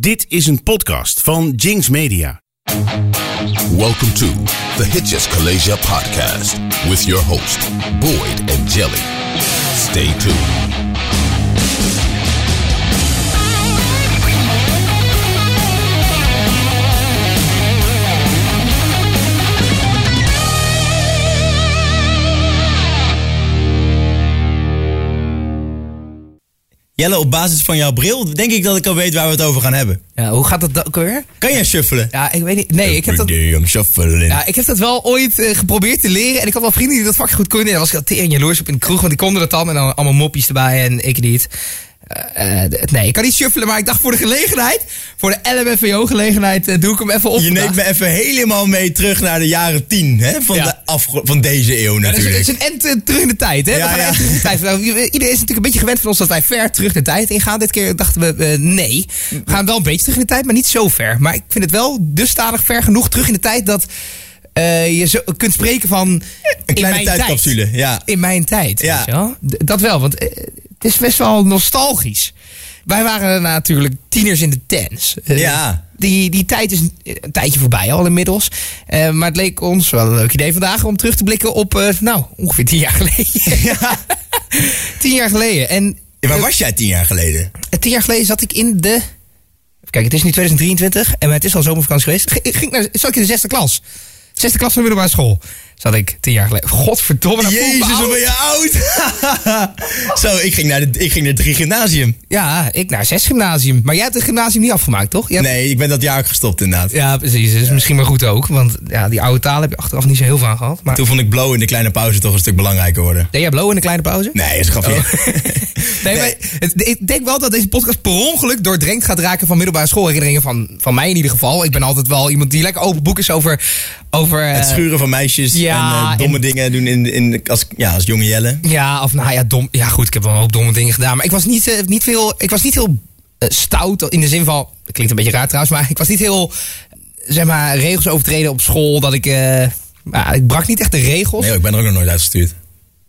Dit is een podcast van Jinx Media. Welcome to the Hitches Kalasia podcast with your host, Boyd and Jelly. Stay tuned. Jelle, op basis van jouw bril denk ik dat ik al weet waar we het over gaan hebben. Ja, hoe gaat dat ook weer? Kan jij shuffelen? Ja, ik weet niet. Nee, ik heb dat, ja, ik heb dat wel ooit eh, geprobeerd te leren. En ik had wel vrienden die dat vak goed konden. En dan was ik al tering jaloers op in de kroeg. Want die konden dat dan. En dan allemaal moppies erbij en ik niet. Eh, eh, nee, ik kan niet shuffelen. Maar ik dacht voor de gelegenheid. Voor de LMFAO-gelegenheid doe ik hem even op. je neemt me even helemaal mee terug naar de jaren tien hè? Van, Ja. de van deze eeuw is, natuurlijk. het is een end eh, terug in de tijd, hè? Ja, we gaan ja. echt terug in de tijd. Nou, Iedereen is natuurlijk een beetje gewend van ons dat wij ver terug de tijd ingaan. Dit keer dachten we, eh, nee. We gaan wel een beetje terug in de tijd, maar niet zo ver. Maar ik vind het wel dusdanig ver genoeg terug in de tijd dat eh, je zo kunt spreken van... Een in kleine tijdcapsule, tijd. ja. In mijn tijd, Ja. weet je wel? Dat wel, want eh, het is best wel nostalgisch. Wij waren natuurlijk tieners in de tens. Eh, Ja. Die, die tijd is een, tijdje voorbij al inmiddels. Eh, maar het leek ons wel een leuk idee vandaag om terug te blikken op, eh, nou, ongeveer tien jaar geleden. Ja. tien jaar geleden. En Ja, Waar was jij tien jaar geleden? tien jaar geleden zat ik in de... Kijk, het is nu 2023 en het is al zomervakantie geweest. Ging naar, zat ik in de zesde klas. Zesde klas van de middelbare school. Zat ik tien jaar geleden. Godverdomme. Jezus, wat ben je oud. Zo, ik ging naar, de, ik ging naar drie gymnasium. Ja, ik naar zes gymnasium. Maar jij hebt het gymnasium niet afgemaakt, toch? Hebt- Nee, ik ben dat jaar ook gestopt inderdaad. Ja, precies. Dat is misschien maar goed ook. Want ja, die oude taal heb je achteraf niet zo heel aan gehad. Maar Toen vond ik blow in de kleine pauze toch een stuk belangrijker worden. deed jij blow in de kleine pauze? Nee, is een grapje. Nee, maar het- ik denk wel dat deze podcast per ongeluk doordrenkt gaat raken van middelbare schoolherinneringen. Van, van mij in ieder geval. Ik ben altijd wel iemand die lekker open boek is over... over Het eh, schuren van meisjes ja, en eh, domme en- dingen doen in, in, als, ja, als jonge Jelle. Ja, of nou ja, dom. Ja, goed, ik heb wel hoop domme dingen gedaan. Maar ik was niet, eh, niet veel. Ik was niet heel eh, stout in de zin van. Dat klinkt een beetje raar trouwens, maar ik was niet heel. Zeg maar, regels overtreden op school. Dat ik. nou, ik brak niet echt de regels. Nee, ik ben er ook nog nooit uitgestuurd.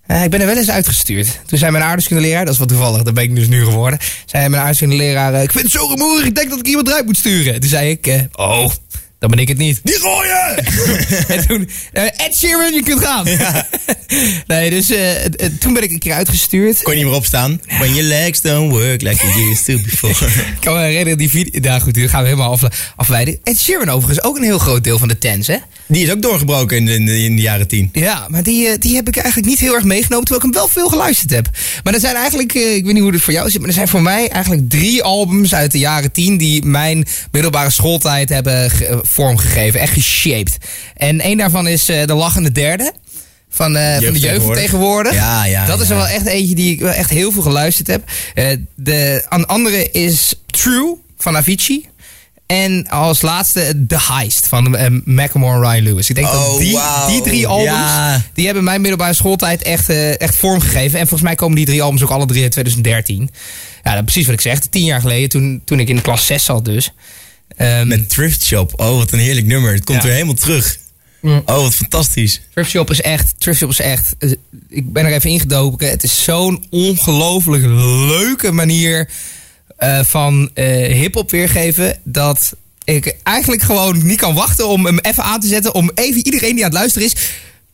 Ik ben er wel eens uitgestuurd. Toen zei mijn aardrijkskundeleraar, dat is wat toevallig, dat ben ik dus nu geworden. Zei mijn aardrijkskundeleraar, eh, ik vind het zo rumoerig, ik denk dat ik iemand eruit moet sturen. Toen zei ik, oh, dan ben ik het niet. Die gooien! en toen, eh, Ed Sheeran, je kunt gaan. nee, dus eh, toen ben ik een keer uitgestuurd. Kon je niet meer opstaan? When your legs don't work like you used to before. Ik kan me herinneren, die video... Nou goed, die gaan we helemaal afle- afleiden. Ed Sheeran overigens ook een heel groot deel van de tens, hè? Die is ook doorgebroken in de, in de, in de jaren tien. Ja, maar die, eh, die heb ik eigenlijk niet heel erg meegenomen, terwijl ik hem wel veel geluisterd heb. Maar er zijn eigenlijk, ik weet niet hoe het voor jou zit, maar er zijn voor mij eigenlijk drie albums uit de jaren tien die mijn middelbare schooltijd hebben ge- vormgegeven, echt geshaped. En één daarvan is eh, De Lachende Derde. Van, eh, van de jeugd tegenwoordig. Ja, ja, Dat is ja. er wel echt eentje die ik wel echt heel veel geluisterd heb. Eh, de een andere is True van Avicii. En als laatste The Heist van eh, Macklemore en Ryan Lewis. Ik denk dat Oh, die, wauw. die drie albums, Ja. die hebben mijn middelbare schooltijd echt, echt vormgegeven. En volgens mij komen die drie albums ook alle drie uit 2013. Ja, dat, precies wat ik zeg. Tien jaar geleden, toen, toen ik in klas 6 zat dus. Ehm, Met Thrift Shop. Oh, wat een heerlijk nummer. Het komt Ja. weer helemaal terug. Mm. Oh, wat fantastisch. Thrift Shop is echt, Thrift Shop is echt, eh, ik ben er even ingedoken. Het is zo'n ongelooflijk leuke manier eh, van hip-hop weergeven. Dat ik eigenlijk gewoon niet kan wachten om hem even aan te zetten. Om even iedereen die aan het luisteren is.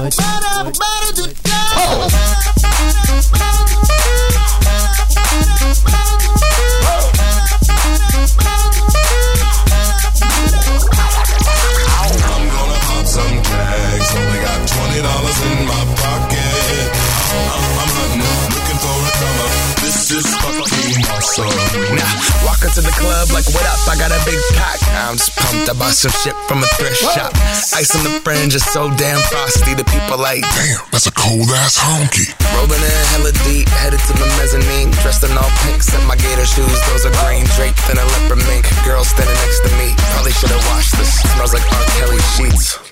ba ba ba I bought some shit from a thrift shop. Ice on the fringe is so damn frosty. The people like, damn, that's a cold ass honky. Rolling in hella deep, headed to the mezzanine. Dressed in all pink, and my gator shoes. Those are green draped in a leopard mink. Girl standing next to me, probably should've washed this. Smells like R. Kelly sheets.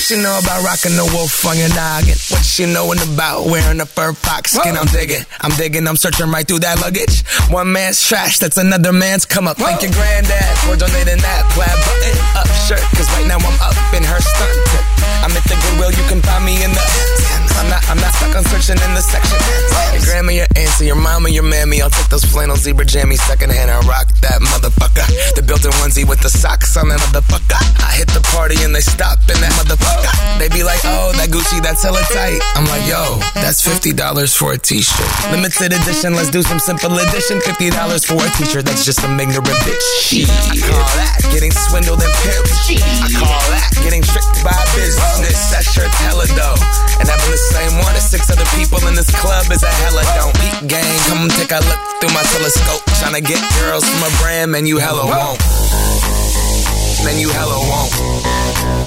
What she know about rocking the wolf on your noggin? What she knowin' about wearing a fur fox skin? I'm digging, I'm digging, I'm searching right through that luggage. One man's trash, that's another man's come up. Thank your granddad for donating that plaid button up shirt. Cause right now I'm up in her stunt. I'm at the Goodwill, you can find me in the. I'm not, I'm not stuck on searching in the section. Your grandma, your auntie, your mama, your mammy. I'll take those flannel zebra jammies secondhand. I rock that motherfucker. The built-in onesie with the socks on that motherfucker. I hit the party and they stop in that motherfucker. They be like, oh, that Gucci, that's hella tight. I'm like, yo, that's $50 for a t-shirt. Limited edition, let's do some simple edition. $50 for a t-shirt, that's just some ignorant bitch. I call that getting swindled and pimped. I call that getting tricked by business. That shirt's hella dope. And having the same one as six other people in this club is a hella don't. Peak gang, come take a look through my telescope. Tryna get girls from a brand, man, you hella won't. Man, you hella won't.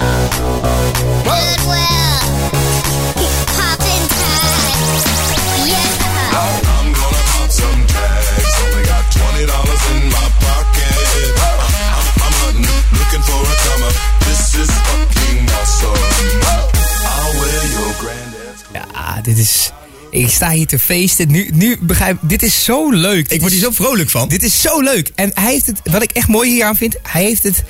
Ja, dit is... Ik sta hier te feesten. Nu, nu begrijp dit is zo leuk. Ik word hier zo vrolijk van. Dit is zo leuk. En hij heeft het, wat ik echt mooi hier aan vind, hij heeft het.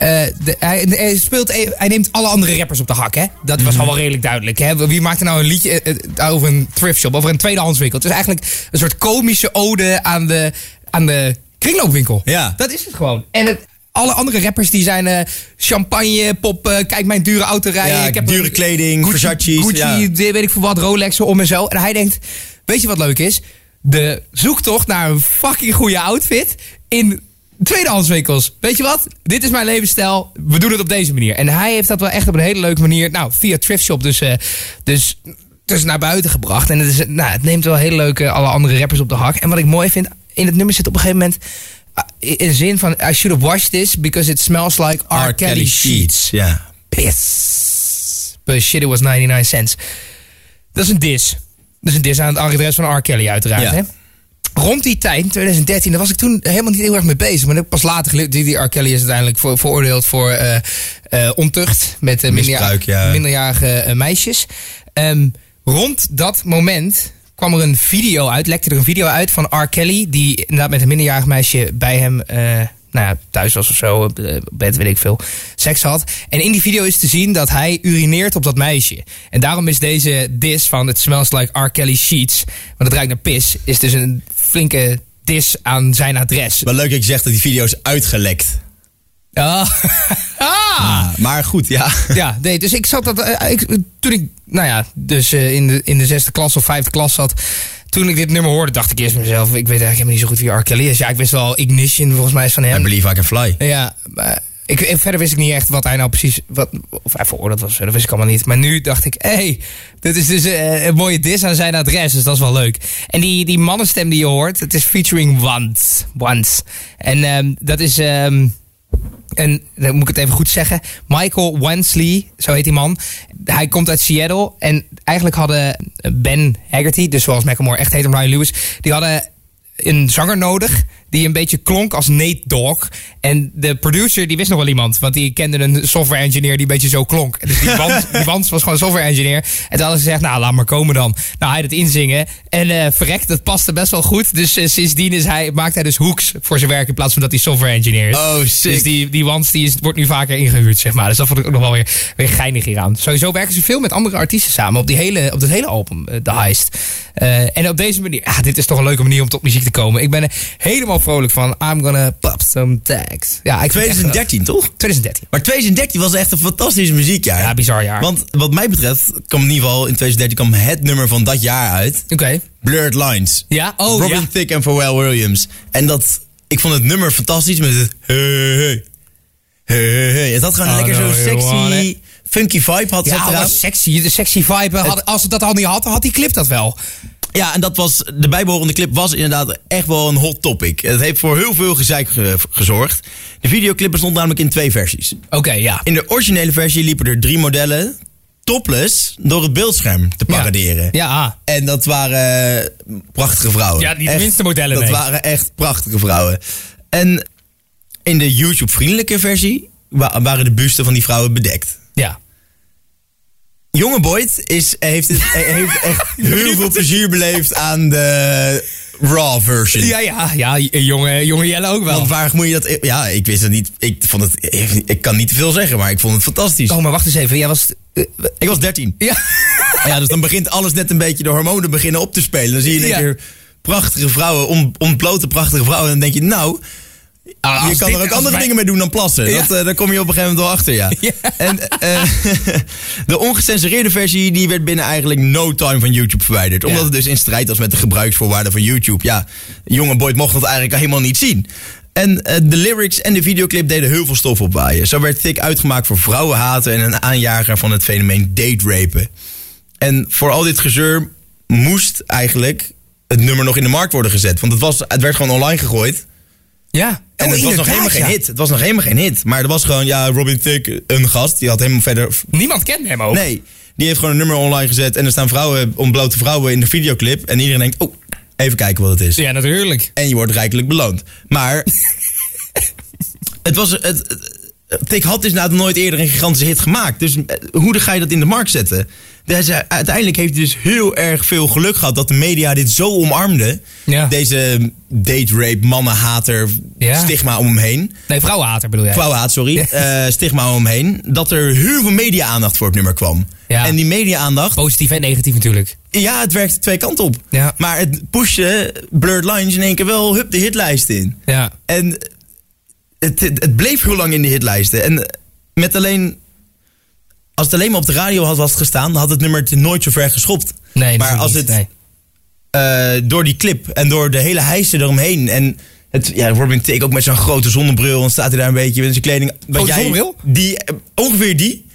Eh, de, hij, hij speelt, e- hij neemt alle andere rappers op de hak, hè? Dat was al wel redelijk duidelijk. Hè? Wie maakt er nou een liedje eh, eh, over een thrift shop, over een tweedehandswinkel? Het is eigenlijk een soort komische ode aan de, aan de kringloopwinkel. Ja. Dat is het gewoon. En het, alle andere rappers die zijn eh, champagne, pop, eh, kijk mijn dure auto rijden. Ja, ik heb dure een kleding, Gucci, Versace's, Gucci ja. weet ik veel wat, Rolexen om en zo. En hij denkt, weet je wat leuk is? De zoektocht naar een fucking goede outfit in tweedehandswinkels. Weet je wat? Dit is mijn levensstijl. We doen het op deze manier. En hij heeft dat wel echt op een hele leuke manier, nou, via Thrift Shop dus, eh, dus, dus naar buiten gebracht. En het, is, nou, het neemt wel heel leuk eh, alle andere rappers op de hak. En wat ik mooi vind, in het nummer zit op een gegeven moment... ah, in zin van, I should have washed this because it smells like R. Kelly sheets Ja. piss. But shit, it was 99 cents. Dat is een dis. Dat is een dis aan het adres van R. Kelly uiteraard. Ja. Hè? Rond die tijd, in 2013, daar was ik toen helemaal niet heel erg mee bezig. Maar pas later geleerd, die, die R. Kelly is uiteindelijk voor, veroordeeld voor eh, ontucht met eh, ja. minderjarige meisjes. Ehm, rond dat moment kwam er een video uit, lekte er een video uit van R. Kelly, die inderdaad met een minderjarig meisje bij hem nou ja, thuis was of zo, op eh, bed, weet ik veel, seks had. En in die video is te zien dat hij urineert op dat meisje. En daarom is deze dis van It smells like R. Kelly sheets, want het ruikt naar pis, is dus een flinke dis aan zijn adres. Wel leuk dat je zegt dat die video is uitgelekt. Ah. Ah, maar goed, ja. Ja, nee, dus ik zat dat. eh, ik, toen ik, nou ja, dus eh, in, de, in de zesde klas of vijfde klas zat. Toen ik dit nummer hoorde, dacht ik eerst mezelf: ik weet eigenlijk helemaal niet zo goed wie R. Kelly is. Ja, ik wist wel Ignition, volgens mij is van I hem. believe I can fly. Ja, maar ik, verder wist ik niet echt wat hij nou precies. Wat, of hij veroordeeld was, dat wist ik allemaal niet. Maar nu dacht ik: hé, hey, dit is dus eh, een mooie dis aan zijn adres. Dus dat is wel leuk. En die, die mannenstem die je hoort, het is featuring Once. Once. En ehm, dat is. ehm, en dan moet ik het even goed zeggen. Michael Wensley, zo heet die man. Hij komt uit Seattle. En eigenlijk hadden Ben Haggerty, dus zoals Macklemore echt heet en Ryan Lewis, die hadden een zanger nodig die een beetje klonk als Nate Dogg. En de producer die wist nog wel iemand, want die kende een software engineer die een beetje zo klonk. Dus die Wans, die Wans was gewoon een software engineer. En toen hadden ze gezegd, nou laat maar komen dan. Nou, hij had het inzingen. En eh verrekt, dat paste best wel goed. Dus eh, sindsdien is hij, maakt hij dus hoeks voor zijn werk in plaats van dat hij software engineer is. Oh, sick. Dus die, die Wans die is, wordt nu vaker ingehuurd, zeg maar. Dus dat vond ik ook nog wel weer, weer geinig hieraan. Sowieso werken ze veel met andere artiesten samen op, die hele, op dat hele album, eh, The Heist. En op deze manier, ah, dit is toch een leuke manier om tot muziek te komen. Ik ben er helemaal vrolijk van. I'm gonna pop some tags. Ja, ik vind het echt 2013, toch? 2013. Maar 2013 was echt een fantastisch muziekjaar. Ja, bizar jaar. Want wat mij betreft kwam in ieder geval in 2013 kwam het nummer van dat jaar uit. Oké. Blurred Lines. Ja? Oh, Robin ja. Thicke en Pharrell Williams. En dat, ik vond het nummer fantastisch met het hey, hey, hey, hey, hey. Het had gewoon een Oh, lekker no, zo'n sexy, funky vibe had Ja, eraan. was sexy. De sexy vibe. Had, als het dat al niet had, dan had die clip dat wel. Ja, en dat was, de bijbehorende clip was inderdaad echt wel een hot topic. Het heeft voor heel veel gezeik ge- gezorgd. De videoclip bestond namelijk in twee versies. Oké, ja. In de originele versie liepen er drie modellen topless door het beeldscherm te paraderen. Ja, ah. En dat waren eh, prachtige vrouwen. Ja, niet de Echt, minste modellen, Dat nee. waren echt prachtige vrouwen. En in de YouTube-vriendelijke versie wa- waren de busten van die vrouwen bedekt. Ja. Jonge Boyd is, heeft, het, heeft echt heel veel plezier beleefd aan de raw version. Ja, ja, ja. Jonge, jonge Jelle ook wel. Want waar moet je dat... Ja, ik wist het niet. Ik, vond het, ik kan niet te veel zeggen, maar ik vond het fantastisch. Oh, maar wacht eens even. Jij was... eh, Ik was 13. ja. Ja, dus dan begint alles net een beetje, de hormonen beginnen op te spelen. Dan zie je in één Ja. keer prachtige vrouwen, on, prachtige vrouwen. En dan denk je, nou, Ah, je kan er ook andere wij- dingen mee doen dan plassen. Ja. Dat, eh, daar kom je op een gegeven moment wel achter, ja. Ja. En eh, de ongecensureerde versie, die werd binnen eigenlijk no time van YouTube verwijderd. Omdat Ja. het dus in strijd was met de gebruiksvoorwaarden van YouTube. Ja, jonge Boyd mocht dat eigenlijk helemaal niet zien. En eh, de lyrics en de videoclip deden heel veel stof opwaaien. Zo werd Thick uitgemaakt voor vrouwenhaten en een aanjager van het fenomeen date rapen. En voor al dit gezeur moest eigenlijk het nummer nog in de markt worden gezet. Want het, was, het werd gewoon online gegooid. Ja. En Oh, het was nog helemaal geen hit. Het was nog helemaal geen hit. Maar er was gewoon, ja, Robin Thicke, een gast. Die had helemaal verder... Niemand kende hem ook. Nee, die heeft gewoon een nummer online gezet. En er staan vrouwen, ontblote vrouwen in de videoclip. En iedereen denkt, oh, even kijken wat het is. Ja, natuurlijk. En je wordt rijkelijk beloond. Maar het was... Het, het, Tik had dus nou nooit eerder een gigantische hit gemaakt. Dus eh, hoe ga je dat in de markt zetten? Dus, eh, uiteindelijk heeft hij dus heel erg veel geluk gehad dat de media dit zo omarmde. Ja. Deze date rape, mannenhater, Ja. stigma om hem heen. Nee, vrouwenhater bedoel jij. Vrouwenhaat, sorry. eh, stigma om hem heen. Dat er heel veel media-aandacht voor het nummer kwam. En die media-aandacht, Positief en negatief natuurlijk. ja, het werkte twee kanten op. Maar het pushte Blurred Lines in één keer wel hup de hitlijst in. Ja. En het, het, bleef heel lang in de hitlijsten. En met alleen. Als het alleen maar op de radio had was gestaan, had het nummer het nooit zo ver geschopt. Nee, maar als het. Nee. eh, door die clip en door de hele hijsen eromheen. En het, ja, Robin Thicke ook met zo'n grote zonnebril. En staat hij daar een beetje met zijn kleding. Wat Grote zonnebril? Die, eh, ongeveer die.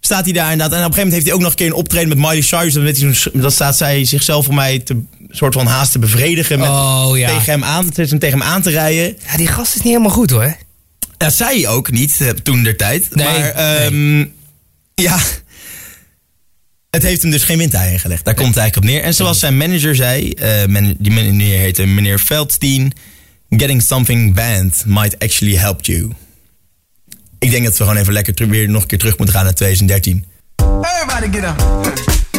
Staat hij daar inderdaad. En op een gegeven moment heeft hij ook nog een keer een optreden met Miley Cyrus. Dan, weet hij zo'n- dan staat zij zichzelf voor mij te soort van haast te bevredigen. Met, Oh, ja. tegen, hem aan, tegen hem aan te rijden. Ja, die gast is niet helemaal goed hoor. Ja, zij ook niet eh, toen der tijd. Nee, maar ehm, ja, het heeft hem dus geen windeieren gelegd. Daar komt het eigenlijk op neer. En zoals zijn manager zei, eh, man- die meneer heette meneer Feldstein... Getting something banned might actually help you. Ik denk dat we gewoon even lekker terug- weer nog een keer terug moeten gaan naar 2013. Everybody get up.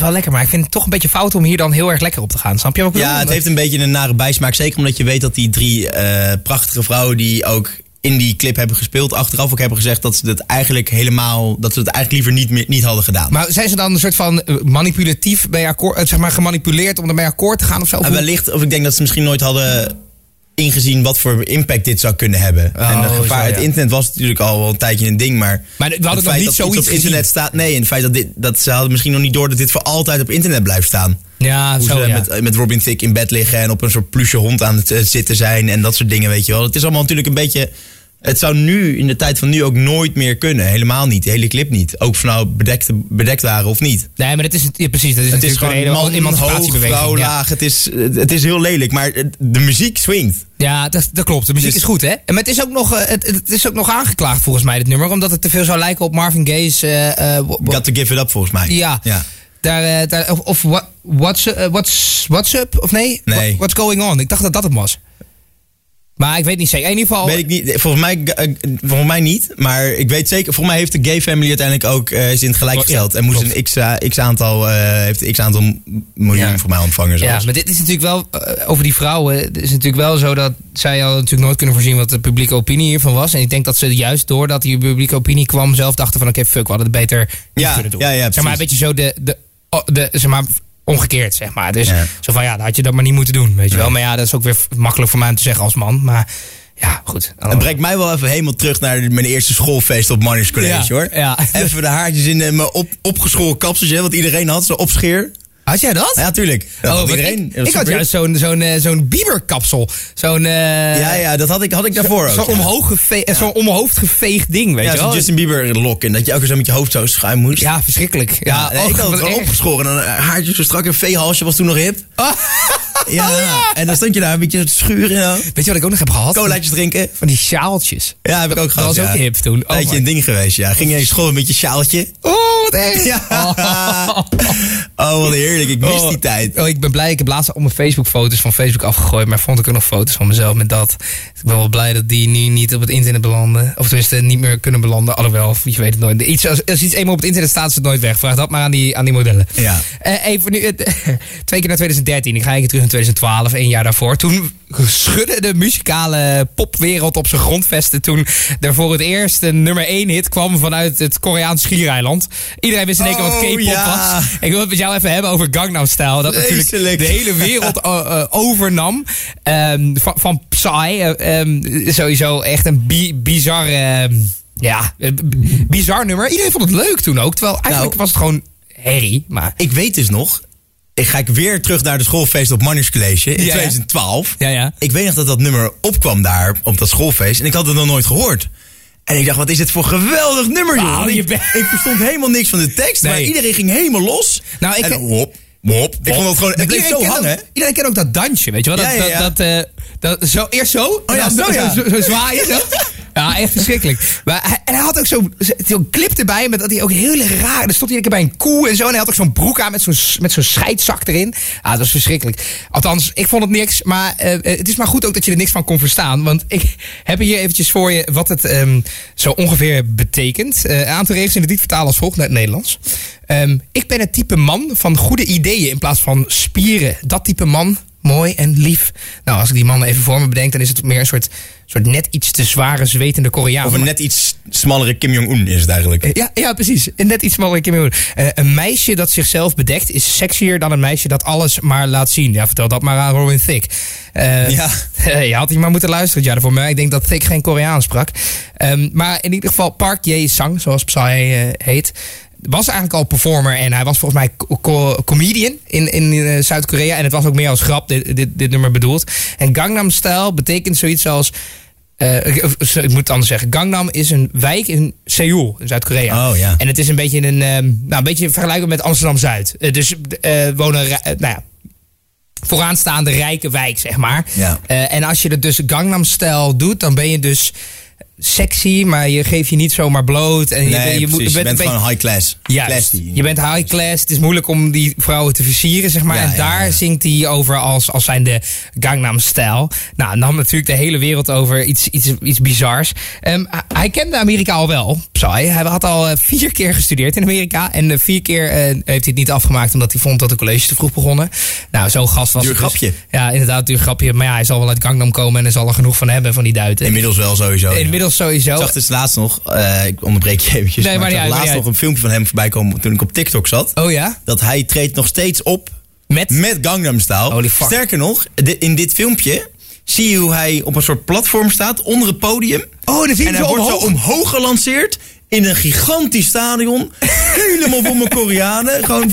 Is wel lekker, maar ik vind het toch een beetje fout om hier dan heel erg lekker op te gaan. Snap je wat ik bedoel? Ja, het heeft een beetje een nare bijsmaak. Zeker omdat je weet dat die drie eh, prachtige vrouwen die ook in die clip hebben gespeeld, achteraf ook hebben gezegd dat ze het eigenlijk helemaal, dat ze het eigenlijk liever niet, meer, niet hadden gedaan. Maar zijn ze dan een soort van eh, manipulatief bij akkoord, eh, zeg maar gemanipuleerd om ermee akkoord te gaan of zo? Hoe- wellicht, of ik denk dat ze misschien nooit hadden ingezien wat voor impact dit zou kunnen hebben. Oh, en de gevaar, zo, ja. het internet was natuurlijk al wel een tijdje een ding, maar... Maar we hadden het nog feit niet dat iets zoiets op internet gezien. staat... Nee, en het feit dat, dit, dat ze hadden misschien nog niet door dat dit voor altijd op internet blijft staan. Ja, Hoe zo ze ja. met, met Robin Thicke in bed liggen en op een soort plusje hond aan het eh, zitten zijn en dat soort dingen, weet je wel. Het is allemaal natuurlijk een beetje... Het zou nu, in de tijd van nu, ook nooit meer kunnen. Helemaal niet. De hele clip niet. Ook of nou bedekt, bedekt waren of niet. Nee, maar dat is het, ja, precies. Dat is Het is gewoon een hoog, emancipatiebeweging. vrouw, ja. laag. Het is, het is heel lelijk, maar het- de muziek swingt. Ja, dat, dat klopt. De muziek Dus- is goed, hè? En Maar het is, ook nog, eh, het, het is ook nog aangeklaagd volgens mij, dit nummer. Omdat het te veel zou lijken op Marvin Gaye's... wa- Got to give it up, volgens mij. ja. ja. Daar, daar, of of what, what's, what's, what's up? Of nee? Nee. What- What's going on? Ik dacht dat dat het was. Maar ik weet niet zeker. In ieder geval... Weet ik niet. Volgens mij, eh, volgens mij niet. Maar ik weet zeker. Volgens mij heeft de gay family uiteindelijk ook eh, is in het gelijk gesteld. En moest klopt. een x, eh, x aantal, eh, heeft x aantal miljoen Ja. voor mij ontvangen. Ja, maar dit is natuurlijk wel, eh, over die vrouwen, het is natuurlijk wel zo dat zij hadden natuurlijk nooit kunnen voorzien wat de publieke opinie hiervan was. En ik denk dat ze juist doordat die publieke opinie kwam zelf dachten van oké, fuck, we hadden het beter Ja, kunnen doen. ja, ja, zeg maar een precies. beetje zo de, de, de zeg maar, omgekeerd, zeg maar. Dus Ja. zo van ja, dan had je dat maar niet moeten doen, weet je wel. Maar ja, dat is ook weer makkelijk voor mij om te zeggen als man. Maar ja, goed. Het brengt mij wel even helemaal terug naar mijn eerste schoolfeest op Manners College Ja, hoor. ja. Even de haartjes in mijn op, opgeschoren kapseltje, wat iedereen had, zo opscheer. Had jij dat? Ja, tuurlijk. Dat Oh, had want iedereen. ik, Dat had juist zo'n zo'n eh, zo'n Bieber-kapsel. Zo'n eh, Ja, ja, dat had ik, had ik daarvoor ook. zo'n ja. omhoog zo'n omhoofd geveegd ding, weet Ja, je zo'n wel? Justin Bieber lok. En dat je elke keer zo met je hoofd zo schuin moest. Ja, verschrikkelijk. Ja, Ja, nee, oh, ik had het gewoon erg. opgeschoren. En dan eh, haartjes zo strak. Een veehalsje was toen nog hip. Ah, Ja, en dan stond je daar een beetje te schuren. Ja. Weet je wat ik ook nog heb gehad? Colaatjes drinken. Van die sjaaltjes. Ja, heb ik ook Dat gehad. was ook hip toen. Oh, my- een ding geweest, ja. Ging je in school met je sjaaltje? Oh, wat erg. Ja. Oh. Oh, wat heerlijk. Ik mis Oh. die tijd. Oh, ik ben blij. Ik heb laatst al mijn Facebook-foto's van Facebook afgegooid. Maar vond ik ook nog foto's van mezelf met dat. Ik ben wel blij dat die nu niet op het internet belanden. Of tenminste niet meer kunnen belanden. Alhoewel, je weet het nooit. Iets, als, als iets eenmaal op het internet staat, is het nooit weg. Vraag dat maar aan die, aan die modellen. Ja. Eh, even nu, eh, twee keer naar 2013. Ik ga even terug 2012, één jaar daarvoor. Toen schudde de muzikale popwereld op zijn grondvesten. Toen er voor het eerst een nummer één hit kwam vanuit het Koreaans schiereiland. Iedereen wist in één keer wat Oh, K-pop ja. was. Ik wil het met jou even hebben over Gangnam Style. Dat natuurlijk de hele wereld eh, eh, overnam. Ehm, van, van Psy. eh, ehm, sowieso echt een bi bizar... ehm, ja, bizar nummer. Iedereen vond het leuk toen ook. Terwijl eigenlijk Nou. was het gewoon herrie. Maar Ik weet dus nog. Ik ga ik weer terug naar de schoolfeest op Manners College in Ja, ja. 2012. Ja, ja. Ik weet nog dat dat nummer opkwam daar op dat schoolfeest. En ik had het nog nooit gehoord. En ik dacht, wat is dit voor geweldig nummer, joh. Oh, Want je ik, bent- ik verstond helemaal niks van de tekst. Maar iedereen ging helemaal los. Nou, ik- en hop, hop. Ik vond het gewoon, het bleef zo hangen. Ook, iedereen kent ook dat dansje, weet je wel? Dat, Ja. Dat, dat, eh, dat, zo, eerst zo, en ja, dan zo, ja. zo, zo zwaaien. Ja, echt verschrikkelijk. Maar en hij had ook zo'n clip erbij met dat hij ook heel raar... Er stond hij bij een koe en zo. En hij had ook zo'n broek aan met zo'n met zo'n scheidzak erin. Ja, dat was verschrikkelijk. Althans, ik vond het niks. Maar eh, eh, het is maar goed ook dat je er niks van kon verstaan. Want ik heb hier eventjes voor je wat het ehm, zo ongeveer betekent. Eh, aantal regels in het lied vertalen als volgt naar het Nederlands. Ehm, ik ben het type man van goede ideeën in plaats van spieren. Dat type man, mooi en lief. Nou, als ik die man even voor me bedenk, dan is het meer een soort, soort net iets te zware, zwetende Koreaan. Of een net iets smallere Kim Jong-un is het eigenlijk. ja, ja, precies. En Net iets smaller Kim Jong-un. Eh, een meisje dat zichzelf bedekt is sexier dan een meisje dat alles maar laat zien. Ja, vertel dat maar aan Robin Thicke. Eh, Ja. je had hier maar moeten luisteren, ja, voor mij. Ik denk dat Thicke geen Koreaans sprak. Ehm, maar in ieder geval Park Jae-sang, zoals Psy eh, heet... was eigenlijk al performer en hij was volgens mij co- co- comedian in, in eh, Zuid-Korea. En het was ook meer als grap, dit, dit, dit nummer bedoeld. En Gangnam Style betekent zoiets als... eh, ik, moet het anders zeggen. Gangnam is een wijk in Seoul, in Zuid-Korea. Oh, ja. En het is een beetje een, ehm, nou, een beetje vergelijkbaar met Amsterdam-Zuid. Eh, dus eh wonen, eh, nou ja, vooraanstaande rijke wijk, zeg maar. Ja. Eh, en als je het dus Gangnam Style doet, dan ben je dus sexy, maar je geeft je niet zomaar bloot. En je, Nee, je, bent, een beetje- gewoon high class. Juist. Classy. Je bent high class. Het is moeilijk om die vrouwen te versieren, zeg maar. Ja, en ja, daar ja. zingt hij over als, als zijn de Gangnam Style. Nou, dan natuurlijk de hele wereld over iets, iets, iets bizars. Ehm, hij- kende Amerika al wel, Psy. Hij had al eh, vier keer gestudeerd in Amerika. En de vier keer eh, heeft hij het niet afgemaakt omdat hij vond dat de college te vroeg begonnen. Nou, zo'n gast was Duur het dus. grapje. Ja, inderdaad, duur grapje. Maar ja, hij zal wel uit Gangnam komen en er zal er genoeg van hebben van die duiten. Inmiddels wel sowieso. ja. Sowieso. Ik zag dus laatst nog, eh, ik onderbreek je eventjes, Nee, maar, maar ik niet zag uit, laatst nog een filmpje van hem voorbij komen toen ik op TikTok zat. Oh ja? Dat hij treedt nog steeds op Met? met Gangnam Style. Holy fuck. Sterker nog, in dit filmpje zie je hoe hij op een soort platform staat onder het podium. Oh, dan zie je en hij zo wordt zo omhoog gelanceerd in een gigantisch stadion. Helemaal vol met Koreanen. Gewoon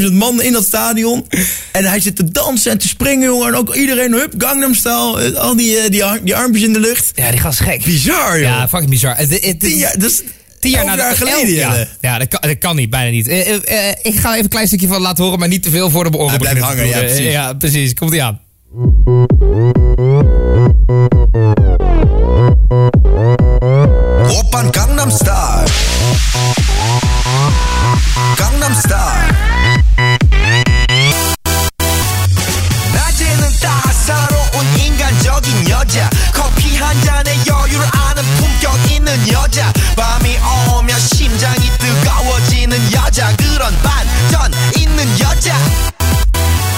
50.000 man in dat stadion. En hij zit te dansen en te springen, jongen. En ook iedereen, hup, Gangnam Style. eh, Al die, eh, die, die armpjes in de lucht. Ja, die gast gek. Bizar, joh. Ja, fucking bizar. Het, het, Tien jaar, is Tien jaar, geleden. ja, ja dat, kan, dat kan niet, bijna niet. Eh, ik ga even een klein stukje van laten horen, maar niet te veel voor de Hij blijft te hangen, ja, precies. Ja, precies. Komt ie aan. 오빤 강남스타일. 강남스타일. 낮에는 따사로운 인간적인 여자. 커피 한 잔에 여유를 아는 품격 있는 여자. 밤이 오면 심장이 뜨거워지는 여자. 그런 반전 있는 여자.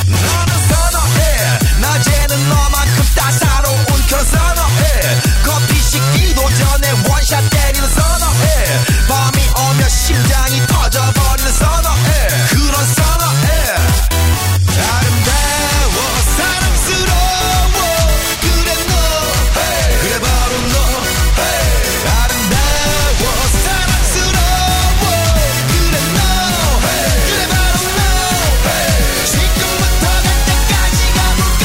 너는 선어해. 낮에는 너만큼 따사로운 그런 선어해. 커피 식기도 전에 심장이 터져버리는 선어해 그런 선어해 아름다워 사랑스러워. 그래 너 그래 바로 너 아름다워 사랑스러워. 그래 너 그래 바로 너 지금부터 갈 때까지 가볼까?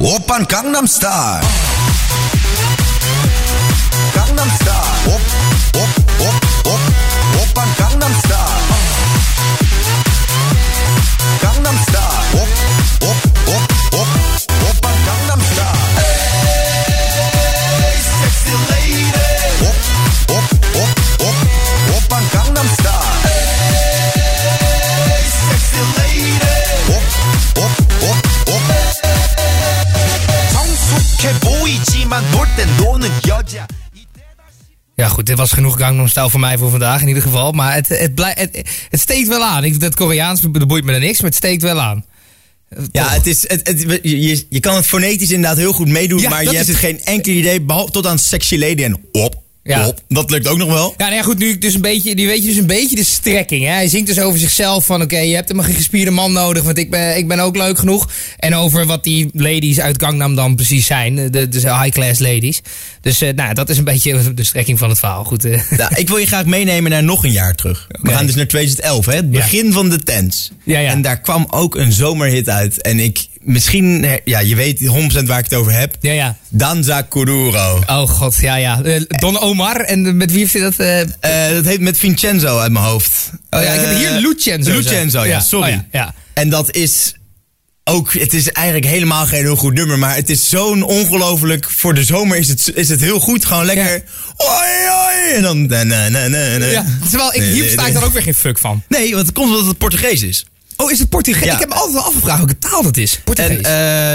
오빤 강남스타일 goed, dit was genoeg Gangnam Style voor mij voor vandaag in ieder geval. Maar het, het, blij, het, het steekt wel aan. Ik, dat Koreaans dat boeit me er niks, maar het steekt wel aan. Ja, het is, het, het- je, je- kan het fonetisch inderdaad heel goed meedoen, Ja, maar je hebt het. geen enkel idee, behalve tot aan sexy lady en op, Ja. Dat lukt ook nog wel. Ja, nou ja, goed, nu ik dus een beetje, nu weet je dus een beetje de strekking. Hè? Hij zingt dus over zichzelf van, oké, je hebt helemaal geen gespierde man nodig, want ik ben, ik ben ook leuk genoeg. En over wat die ladies uit Gangnam dan precies zijn, de, de high-class ladies. Dus eh, nou, dat is een beetje de strekking van het verhaal. Goed, eh. Nou, ik wil je graag meenemen naar nog een jaar terug. We gaan dus naar 2011, hè? het begin van de tens. Ja, ja. En daar kwam ook een zomerhit uit. En ik, misschien, ja, je weet 100% waar ik het over heb. Ja, ja. Danza Kuduro. Oh god, ja, ja. Eh, Don Omar, en met wie heeft hij dat? eh, Eh, dat heet met Vincenzo uit mijn hoofd. Oh ja, ik heb hier Lucenzo. Lucenzo, ja, Ja, sorry. oh ja, ja. En dat is ook, het is eigenlijk helemaal geen heel goed nummer, maar het is zo'n ongelooflijk, voor de zomer is het, is het heel goed, gewoon lekker, oi oi, en dan, na, na, na, na, ja. Terwijl ik, hier sta ik dan ook weer geen fuck van. Nee, want het komt omdat het Portugees is. Oh, is het Portugees? Ja. Ik heb me altijd wel afgevraagd welke taal dat is. Portugees. En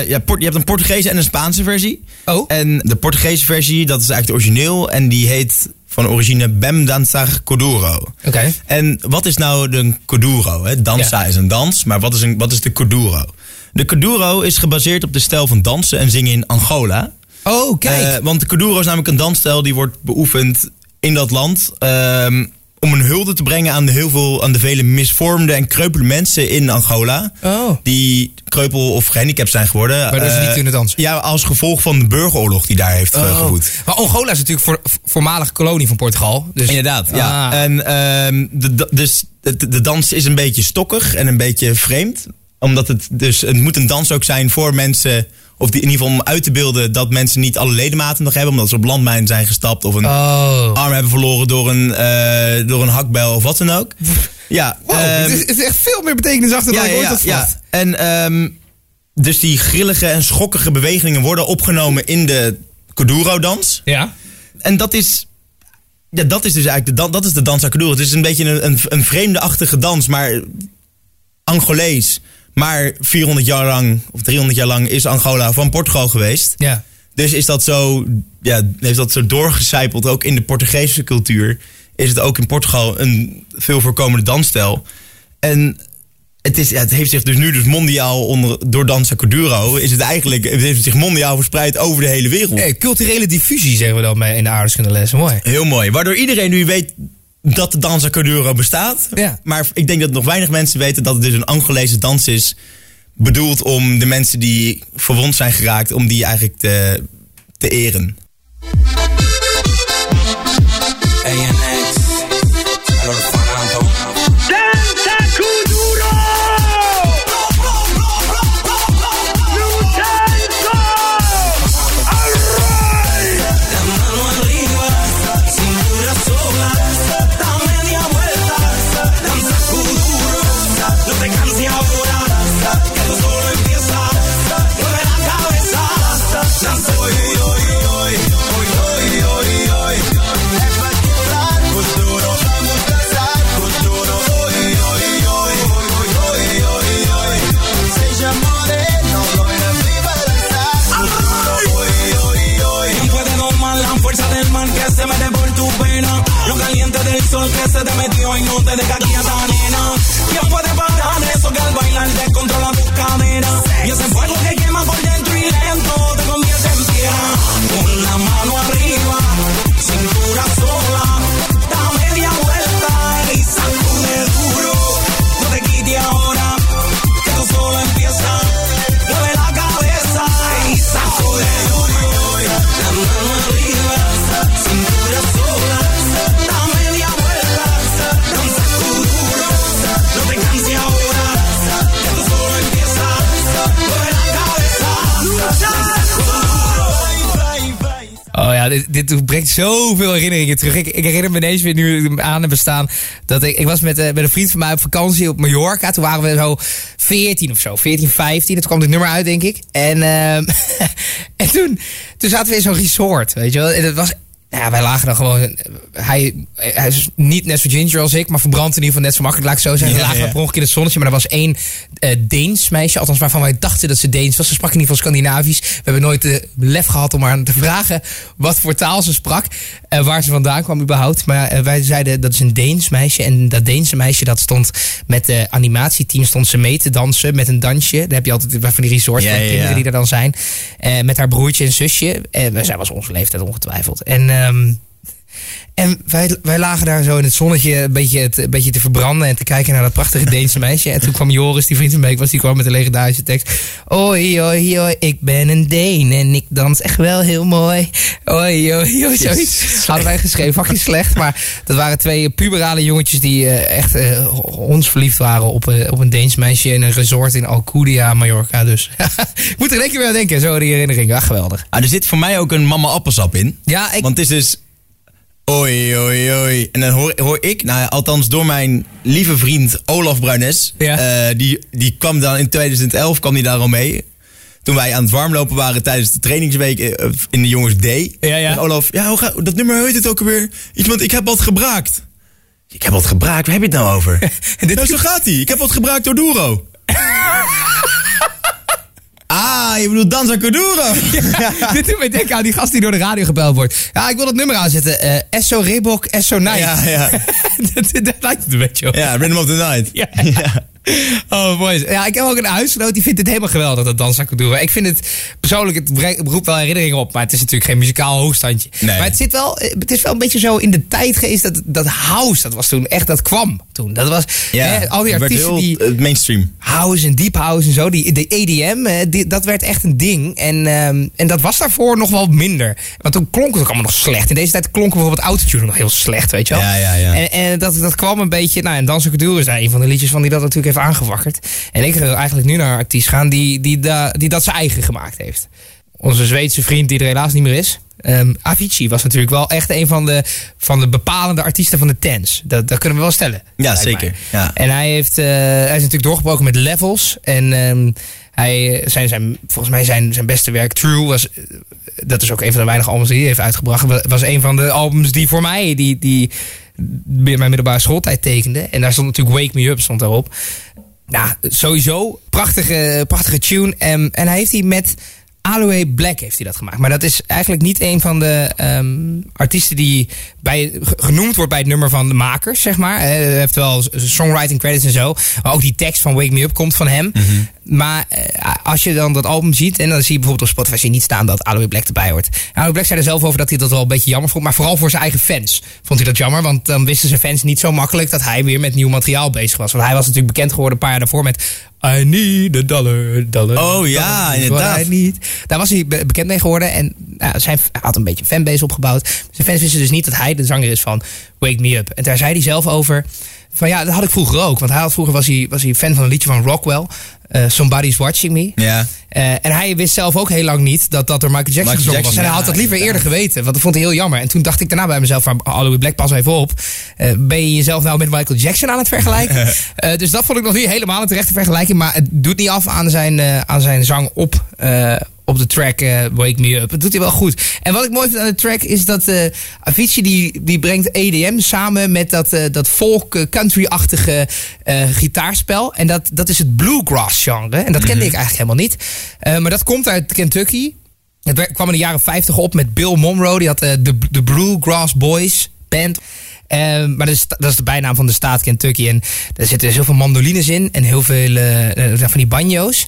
eh, ja, Port- je hebt een Portugese en een Spaanse versie. Oh. En de Portugese versie, dat is eigenlijk de origineel. En die heet van origine Bem Dançar Kuduro. Oké. En wat is nou de Kuduro? Hè? Dansa Ja. is een dans, maar wat is, een, wat is de Kuduro? De Kuduro is gebaseerd op de stijl van dansen en zingen in Angola. Oh, kijk. Eh, want de Kuduro is namelijk een dansstijl die wordt beoefend in dat land. ehm, om een hulde te brengen aan de, heel veel, aan de vele misvormde en kreupele mensen in Angola. Oh. Die kreupel of gehandicapt zijn geworden. Waardoor ze Eh, niet kunnen dansen. Ja, als gevolg van de burgeroorlog die daar heeft eh, Oh. gewoed. Maar Angola is natuurlijk voor, voormalige kolonie van Portugal. Dus, Inderdaad, ja. Ah. En ehm, de, de- dus de, de dans is een beetje stokkig en een beetje vreemd. Omdat het dus, het moet een dans ook zijn voor mensen, of die, in ieder geval om uit te beelden dat mensen niet alle ledematen nog hebben. Omdat ze op landmijn zijn gestapt of een Oh. arm hebben verloren door een, eh, door een hakbel of wat dan ook. Ja, Wow, ehm, het, is, het is echt veel meer betekenis achter dan ik ooit had verwacht. En ehm, dus die grillige en schokkige bewegingen worden opgenomen in de Kuduro-dans. Ja. En dat is... Ja, dat is dus eigenlijk de, dat is de dans aan Kuduro. Het is een beetje een, een, een vreemde-achtige dans, maar Angolees. Maar 400 jaar lang, of 300 jaar lang, is Angola van Portugal geweest. Ja. Dus is dat zo, ja, heeft dat zo doorgecijpeld, ook in de Portugese cultuur. Is het ook in Portugal een veel voorkomende dansstijl. En het, is, het heeft zich dus nu dus mondiaal onder, door Danza Kuduro... is het eigenlijk, het heeft zich mondiaal verspreid over de hele wereld. Hey, culturele diffusie zeggen we dan bij- in de aardrijkskundeles. Mooi. Heel mooi. Waardoor iedereen nu weet dat de Danza Kuduro bestaat. Ja. Maar ik denk dat nog weinig mensen weten dat het dus een Angolese dans is... bedoeld om de mensen die verwond zijn geraakt... om die eigenlijk te, te eren. lo que se te metió y no te deja aquí a Dani. Dit, brengt zoveel herinneringen terug. Ik, ik herinner me ineens weer nu aan hebben staan. Dat ik, ik was met, eh, met een vriend van mij op vakantie op Mallorca. Toen waren we zo 14 of zo. 14, 15. Toen kwam dit nummer uit, denk ik. En, ehm, en toen, toen zaten we in zo'n resort. Weet je wel. En dat was. Nou Ja, wij lagen dan gewoon. Hij, hij is niet net zo ginger als ik, maar verbrandt in ieder geval net zo makkelijk, laat ik zo zeggen. Ja, we lagen ja. per ongeluk in het zonnetje, maar er was één eh, Deens meisje, althans waarvan wij dachten dat ze Deens was. Ze sprak in ieder geval Scandinavisch. We hebben nooit de lef gehad om haar te vragen wat voor taal ze sprak, eh, waar ze vandaan kwam überhaupt. Maar eh, wij zeiden dat is een Deens meisje en dat Deense meisje dat stond met de animatieteam stond ze mee te dansen met een dansje. Daar heb je altijd van die resorts ja, kinderen die er dan zijn. Eh, met haar broertje en zusje. En zij was onze leeftijd ongetwijfeld. En Um, en wij, wij lagen daar zo in het zonnetje een beetje, het, een beetje te verbranden en te kijken naar dat prachtige Deense meisje. En toen kwam Joris, die vriend van mij was, die kwam met een legendarische tekst. Oi, oi, oi, ik ben een Deen en ik dans echt wel heel mooi. Oi, oi, oi, zoiets. Hadden wij geschreven, fucking slecht. Maar dat waren twee puberale jongetjes die eh, echt eh, ons verliefd waren op, eh, op een Deens meisje in een resort in Alcudia, Mallorca. Dus ik moet er een keer weer aan denken, zo die herinnering. Ah, geweldig. Ah, er zit voor mij ook een mama appelsap in. Ja, ik, Want het is dus... Oei, oei, oei. En dan hoor, hoor ik, nou ja, althans door mijn lieve vriend Olaf Bruines. Ja. eh, die, die kwam dan in 2011 kwam die daar al mee. Toen wij aan het warmlopen waren tijdens de trainingsweek eh, in de jongens D. Ja, ja. En Olaf, ja, hoe ga, dat nummer heet het ook alweer? Iets, want ik heb wat gebraakt. Ik heb wat gebraakt, waar heb je het nou over? Dit- nou, zo gaat hij. Ik heb wat gebraakt door Duro. ah, je bedoelt Danza Kuduro. Dit doet mij denken aan die gast die door de radio gebeld wordt. Ja, ik wil dat nummer aanzetten. Eh Esso Reebok, Esso Night. Ja, ja. dat, dat lijkt het een beetje op. Ja, Rhythm of the Night. Ja. Oh, mooi. Ja, ik heb ook een huisgenoot die vindt het helemaal geweldig, dat dansen doen. Ik vind het persoonlijk, het roept wel herinneringen op, maar het is natuurlijk geen muzikaal hoogstandje. Nee. Maar het zit wel, eh, het is wel een beetje zo in de tijd geweest dat, dat house, dat was toen echt, dat kwam toen. Dat was, hè, al die artiesten heel, die eh, mainstream. house en deep house en zo, die, de EDM, die, dat werd echt een ding. En, ehm, en dat was daarvoor nog wel minder. Want toen klonk het ook allemaal nog slecht. In deze tijd klonk bijvoorbeeld autotune nog heel slecht, weet je wel. Ja, ja, ja. En, en dat, dat kwam een beetje, nou en Dansen Cultuur is daar een van de liedjes van die dat natuurlijk heeft aangewakkerd. En ik wil eigenlijk nu naar een artiest gaan die, die, da- die dat zijn eigen gemaakt heeft. Onze Zweedse vriend die er helaas niet meer is. Ehm, Avicii was natuurlijk wel echt een van de, van de bepalende artiesten van de dance. Dat, dat kunnen we wel stellen. Ja, zeker. Ja. En hij, heeft, eh, hij is natuurlijk doorgebroken met levels. En ehm, Hij, eh, zijn, zijn, volgens mij zijn, zijn beste werk, True, was, eh, dat is ook een van de weinige albums die hij heeft uitgebracht. wa- Was een van de albums die voor mij, die, die mijn middelbare schooltijd tekende. En daar stond natuurlijk Wake Me Up stond daarop. Nou, sowieso, prachtige, prachtige tune. En, en hij heeft die met Aloe Black heeft hij dat gemaakt. Maar dat is eigenlijk niet een van de ehm, artiesten die bij, ge- genoemd wordt bij het nummer van de makers, zeg maar. Hij heeft wel songwriting credits en zo. Maar ook die tekst van Wake Me Up komt van hem. Maar eh, als je dan dat album ziet, en dan zie je bijvoorbeeld op Spotify niet staan dat Aloe Black erbij hoort. Aloe Black zei er zelf over dat hij dat wel een beetje jammer vond. Maar vooral voor zijn eigen fans vond hij dat jammer. Want dan wisten zijn fans niet zo makkelijk dat hij weer met nieuw materiaal bezig was. Want hij was natuurlijk bekend geworden een paar jaar daarvoor met I need a dollar, dollar. Oh ja, dollar inderdaad. Daar was hij be- bekend mee geworden. En nou, zijn, hij had een beetje een fanbase opgebouwd. Zijn fans wisten dus niet dat hij de zanger is van Wake Me Up. En daar zei hij zelf over. Van ja, dat had ik vroeger ook. Want hij had, vroeger was hij, was hij fan van een liedje van Rockwell. eh, Somebody's Watching Me. Ja. Eh, en hij wist zelf ook heel lang niet dat dat door Michael Jackson Michael gezongen was. En Jackson, hij had dat liever eerder geweten. Want dat vond hij heel jammer. En toen dacht ik daarna bij mezelf van... Aloe Black, pas even op. Eh, ben je jezelf nou met Michael Jackson aan het vergelijken? Dus dat vond ik nog niet helemaal een terechte vergelijking. Maar het doet niet af aan zijn, aan zijn zang op... op de track Wake Me Up. Dat doet hij wel goed. En wat ik mooi vind aan de track is dat Avicii die, die brengt EDM samen met dat, dat folk country-achtige eh, gitaarspel. En dat, dat is het bluegrass genre. En dat kende ik eigenlijk helemaal niet. Eh, maar dat komt uit Kentucky. Het kwam in de jaren 50 op met Bill Monroe. Die had eh, de, de Bluegrass Boys band. Maar dat is, dat is de bijnaam van de staat Kentucky. En daar zitten dus heel veel mandolines in. En heel veel van die banjo's.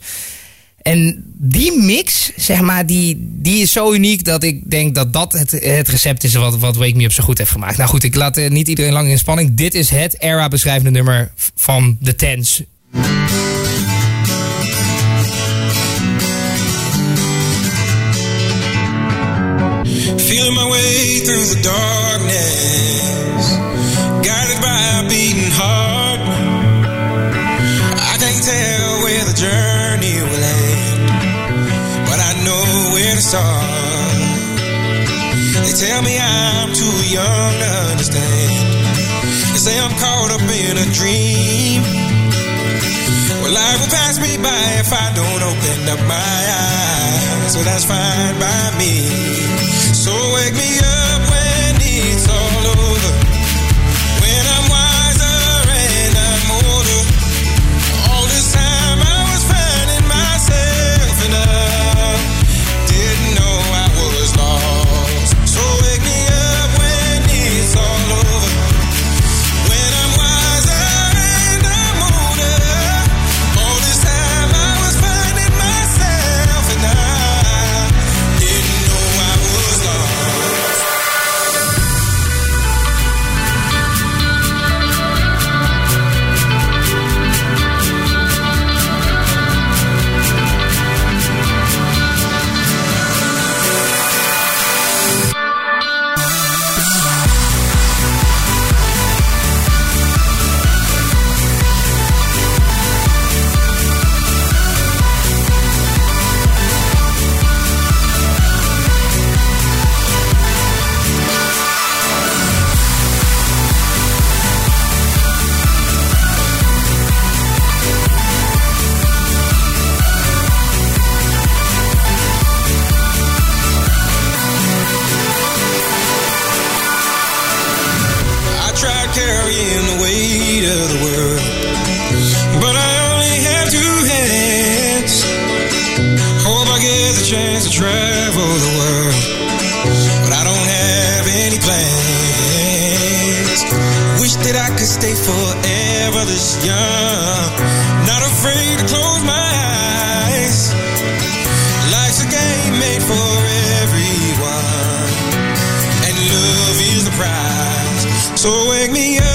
En die mix, zeg maar, die, die is zo uniek dat ik denk dat dat het, het recept is wat, wat Wake Me Up zo goed heeft gemaakt. Nou goed, ik laat eh, niet iedereen lang in spanning. Dit is het era-beschrijvende nummer van de Tens. Feeling my way through the darkness, guided by a beating heart. I can't tell where the journey where. They tell me I'm too young to understand. They say I'm caught up in a dream. Well, life will pass me by if I don't open up my eyes. So that's fine by me. So wake me the chance to travel the world, but I don't have any plans. Wish that I could stay forever this young, not afraid to close my eyes. Life's a game made for everyone and love is the prize. So wake me up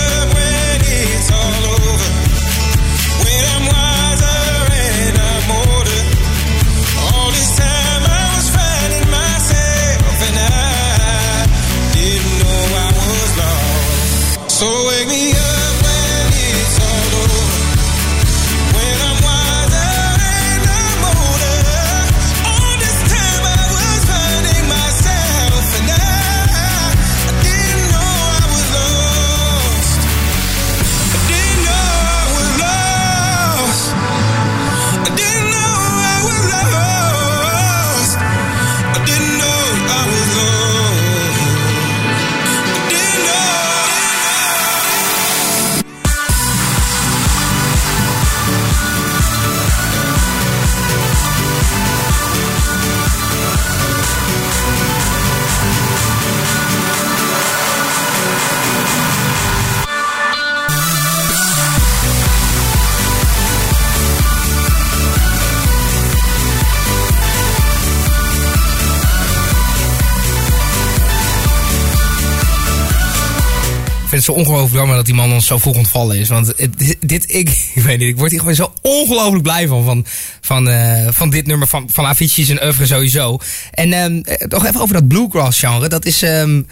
zo ongelooflijk jammer dat die man ons zo vroeg ontvallen is. Want het- dit, ik, ik weet niet, ik word hier gewoon zo ongelooflijk blij van. Van, van, eh, van dit nummer, van, van Avicii zijn oeuvre sowieso. En ehm, eh, nog even over dat bluegrass genre. Dat is, ehm,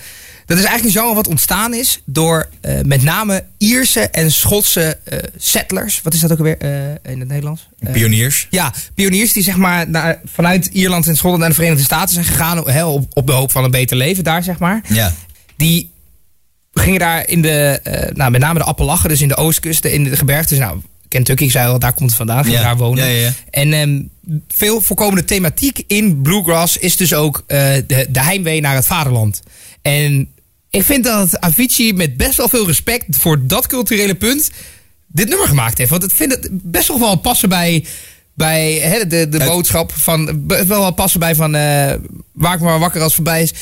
dat is eigenlijk een genre wat ontstaan is door eh, met name Ierse en Schotse settlers. Wat is dat ook alweer in het Nederlands? Pioniers. ja, pioniers die zeg maar naar, vanuit Ierland en Schotland naar de Verenigde Staten zijn gegaan. Op, op de hoop van een beter leven daar, zeg maar. Ja. Die gingen daar in de, eh, nou, met name de Appalachen, dus in de oostkust, in de gebergtes. Nou, Kentucky, zei al, daar komt het vandaan, ging Ja. daar wonen. Ja, ja, ja. En ehm, veel voorkomende thematiek in bluegrass is dus ook eh, de, de heimwee naar het vaderland. En ik vind dat Avicii met best wel veel respect voor dat culturele punt dit nummer gemaakt heeft. Want ik vind het best wel wel passen bij, bij hè, de, de boodschap van. Wel wel passen bij van. eh maak me maar wakker als het voorbij is.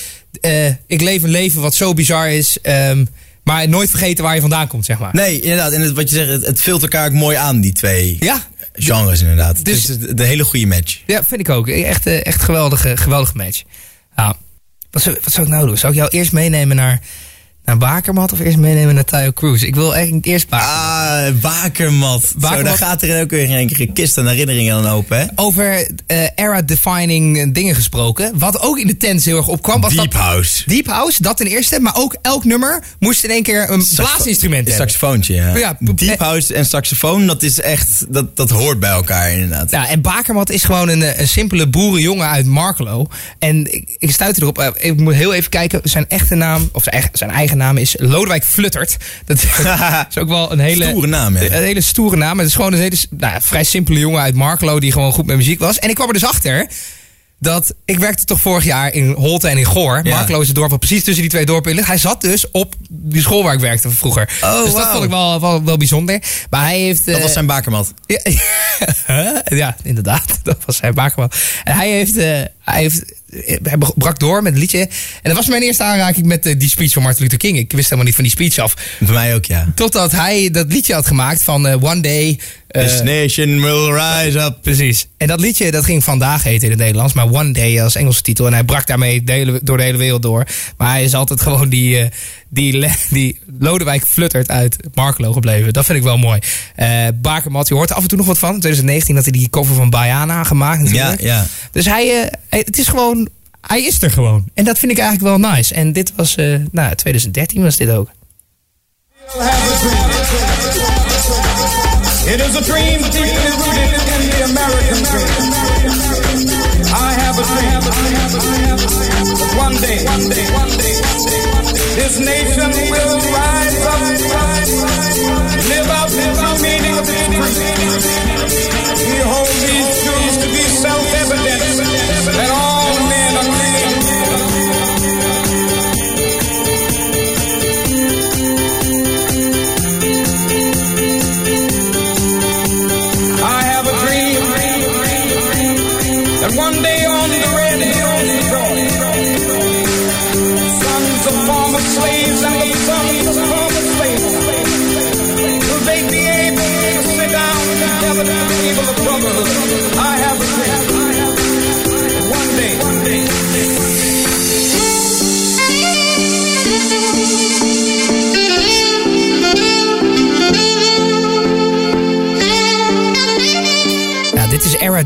Eh, ik leef een leven wat zo bizar is. ehm, maar nooit vergeten waar je vandaan komt, zeg maar. Nee, inderdaad. En het, wat je zegt, het, het vult elkaar ook mooi aan, die twee Ja. genres inderdaad. Dus- Dus, het is de hele goede match. Ja, vind ik ook. Echt, eh, echt geweldige, geweldige match. Ja. Wat, zou, wat zou ik nou doen? Zou ik jou eerst meenemen naar, naar Bakermat of eerst meenemen naar Tayo Cruz? Ik wil eigenlijk eerst Bakermat. Ah, Bakermat. Zo, daar gaat er ook weer in één keer een kist aan herinneringen aan open, hè? Over eh, era-defining dingen gesproken. Wat ook in de tent heel erg opkwam. Was Deep dat, House. Deep House, dat ten eerste. Maar ook elk nummer moest in één keer een blaasinstrument Een hebben. saxofoontje, ja. Ja, Deep House en saxofoon, dat is echt, dat, dat hoort bij elkaar inderdaad. Ja, en Bakermat is gewoon een, eh, een simpele boerenjongen uit Markelo. En ik, ik stuitte erop. eh, ik moet heel even kijken. Zijn echte naam, of zijn eigen naam is Lodewijk Fluttert. Dat is ook wel een hele Stoere naam, ja. Een hele stoere naam. Het is gewoon een hele, nou, vrij simpele jongen uit Markelo die gewoon goed met muziek was. En ik kwam er dus achter dat ik werkte toch vorig jaar in Holte en in Goor. Ja. Is het dorp wat precies tussen die twee dorpen in ligt. Hij zat dus op die school waar ik werkte vroeger. Oh, dus dat vond ik wel, wel, wel bijzonder. Maar hij heeft... Dat eh, was zijn Bakermat. ja, ja, inderdaad. Dat was zijn Bakerman. En hij heeft, eh, hij heeft eh, hij brak door met een liedje. En dat was mijn eerste aanraking met eh, die speech van Martin Luther King. Ik wist helemaal niet van die speech af. Voor mij ook, ja. Totdat hij dat liedje had gemaakt van eh, One Day. Eh, This nation will rise up. Precies. En dat liedje dat ging vandaag heten in het Nederlands. Maar One Day als Engelse titel. En hij brak daarmee de hele, door de hele wereld door. Maar hij is altijd gewoon die, eh, die, die Lodewijk Fluttert uit Markelo gebleven. Dat vind ik wel mooi. Eh Bakermat, je hoort er af en toe nog wat van. In 2019 had hij die cover van Bayana gemaakt natuurlijk. Ja, ja. Dus hij, eh, het is gewoon, hij is er gewoon. En dat vind ik eigenlijk wel nice. En dit was, eh nou 2013 was dit ook. It is a dream deeply rooted in the American dream. I have a dream. One day, one day, one day, this nation will rise up, live out the meaning of its creed. We hold these truths to be self-evident that all men are created.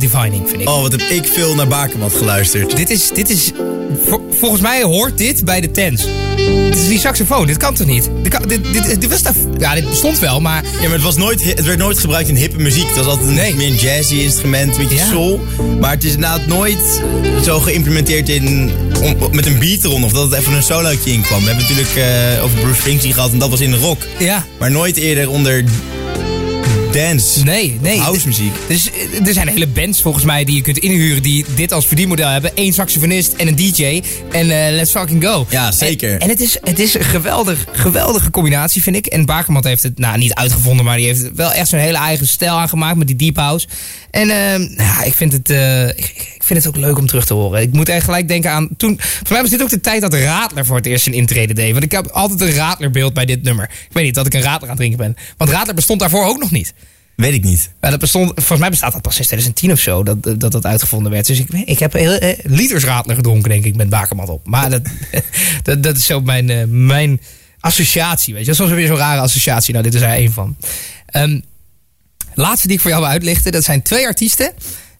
Vind ik. Oh, wat heb ik veel naar Bakermat geluisterd. Dit is, dit is vol- volgens mij hoort dit bij de tents. Dit is die saxofoon, dit kan toch niet? Dit, dit, dit, dit was daar- ja, dit bestond wel, maar Ja, maar het, was nooit, het werd nooit gebruikt in hippe muziek. Het was altijd een Nee. meer een jazzy instrument, een beetje Ja. soul. Maar het is inderdaad nooit zo geïmplementeerd in, om- met een beat eronder. Of dat het even een solootje in kwam. We hebben natuurlijk eh, over Bruce Springsteen gehad en dat was in de rock. ja, Maar nooit eerder onder dance, nee, nee. house muziek. Dus eh, er zijn hele bands volgens mij die je kunt inhuren die dit als verdienmodel hebben. Eén saxofonist en een DJ en eh, let's fucking go. Ja, zeker. En, en het, is, het is een geweldig, geweldige combinatie, vind ik. En Bakermat heeft het nou, niet uitgevonden, maar die heeft wel echt zijn hele eigen stijl aangemaakt met die deep house. En ehm, nou, ja, ik, vind het, ik vind het ook leuk om terug te horen. Ik moet echt gelijk denken aan. Toen, voor mij was dit ook de tijd dat Radler voor het eerst een intrede deed. Want ik heb altijd een Radlerbeeld bij dit nummer. Ik weet niet dat ik een Radler aan het drinken ben. Want Radler bestond daarvoor ook nog niet. Weet ik niet. Ja, dat bestond, volgens mij bestaat dat pas sinds 2010 of zo, dat dat, dat uitgevonden werd. Dus ik, ik heb heel, eh, liters radler gedronken, denk ik, met bakermat op. Maar dat, dat, dat is zo mijn, eh, mijn associatie, weet je. Dat is weer zo'n rare associatie. Nou, dit is er één van. Ehm, laatste die ik voor jou wil uitlichten. Dat zijn twee artiesten.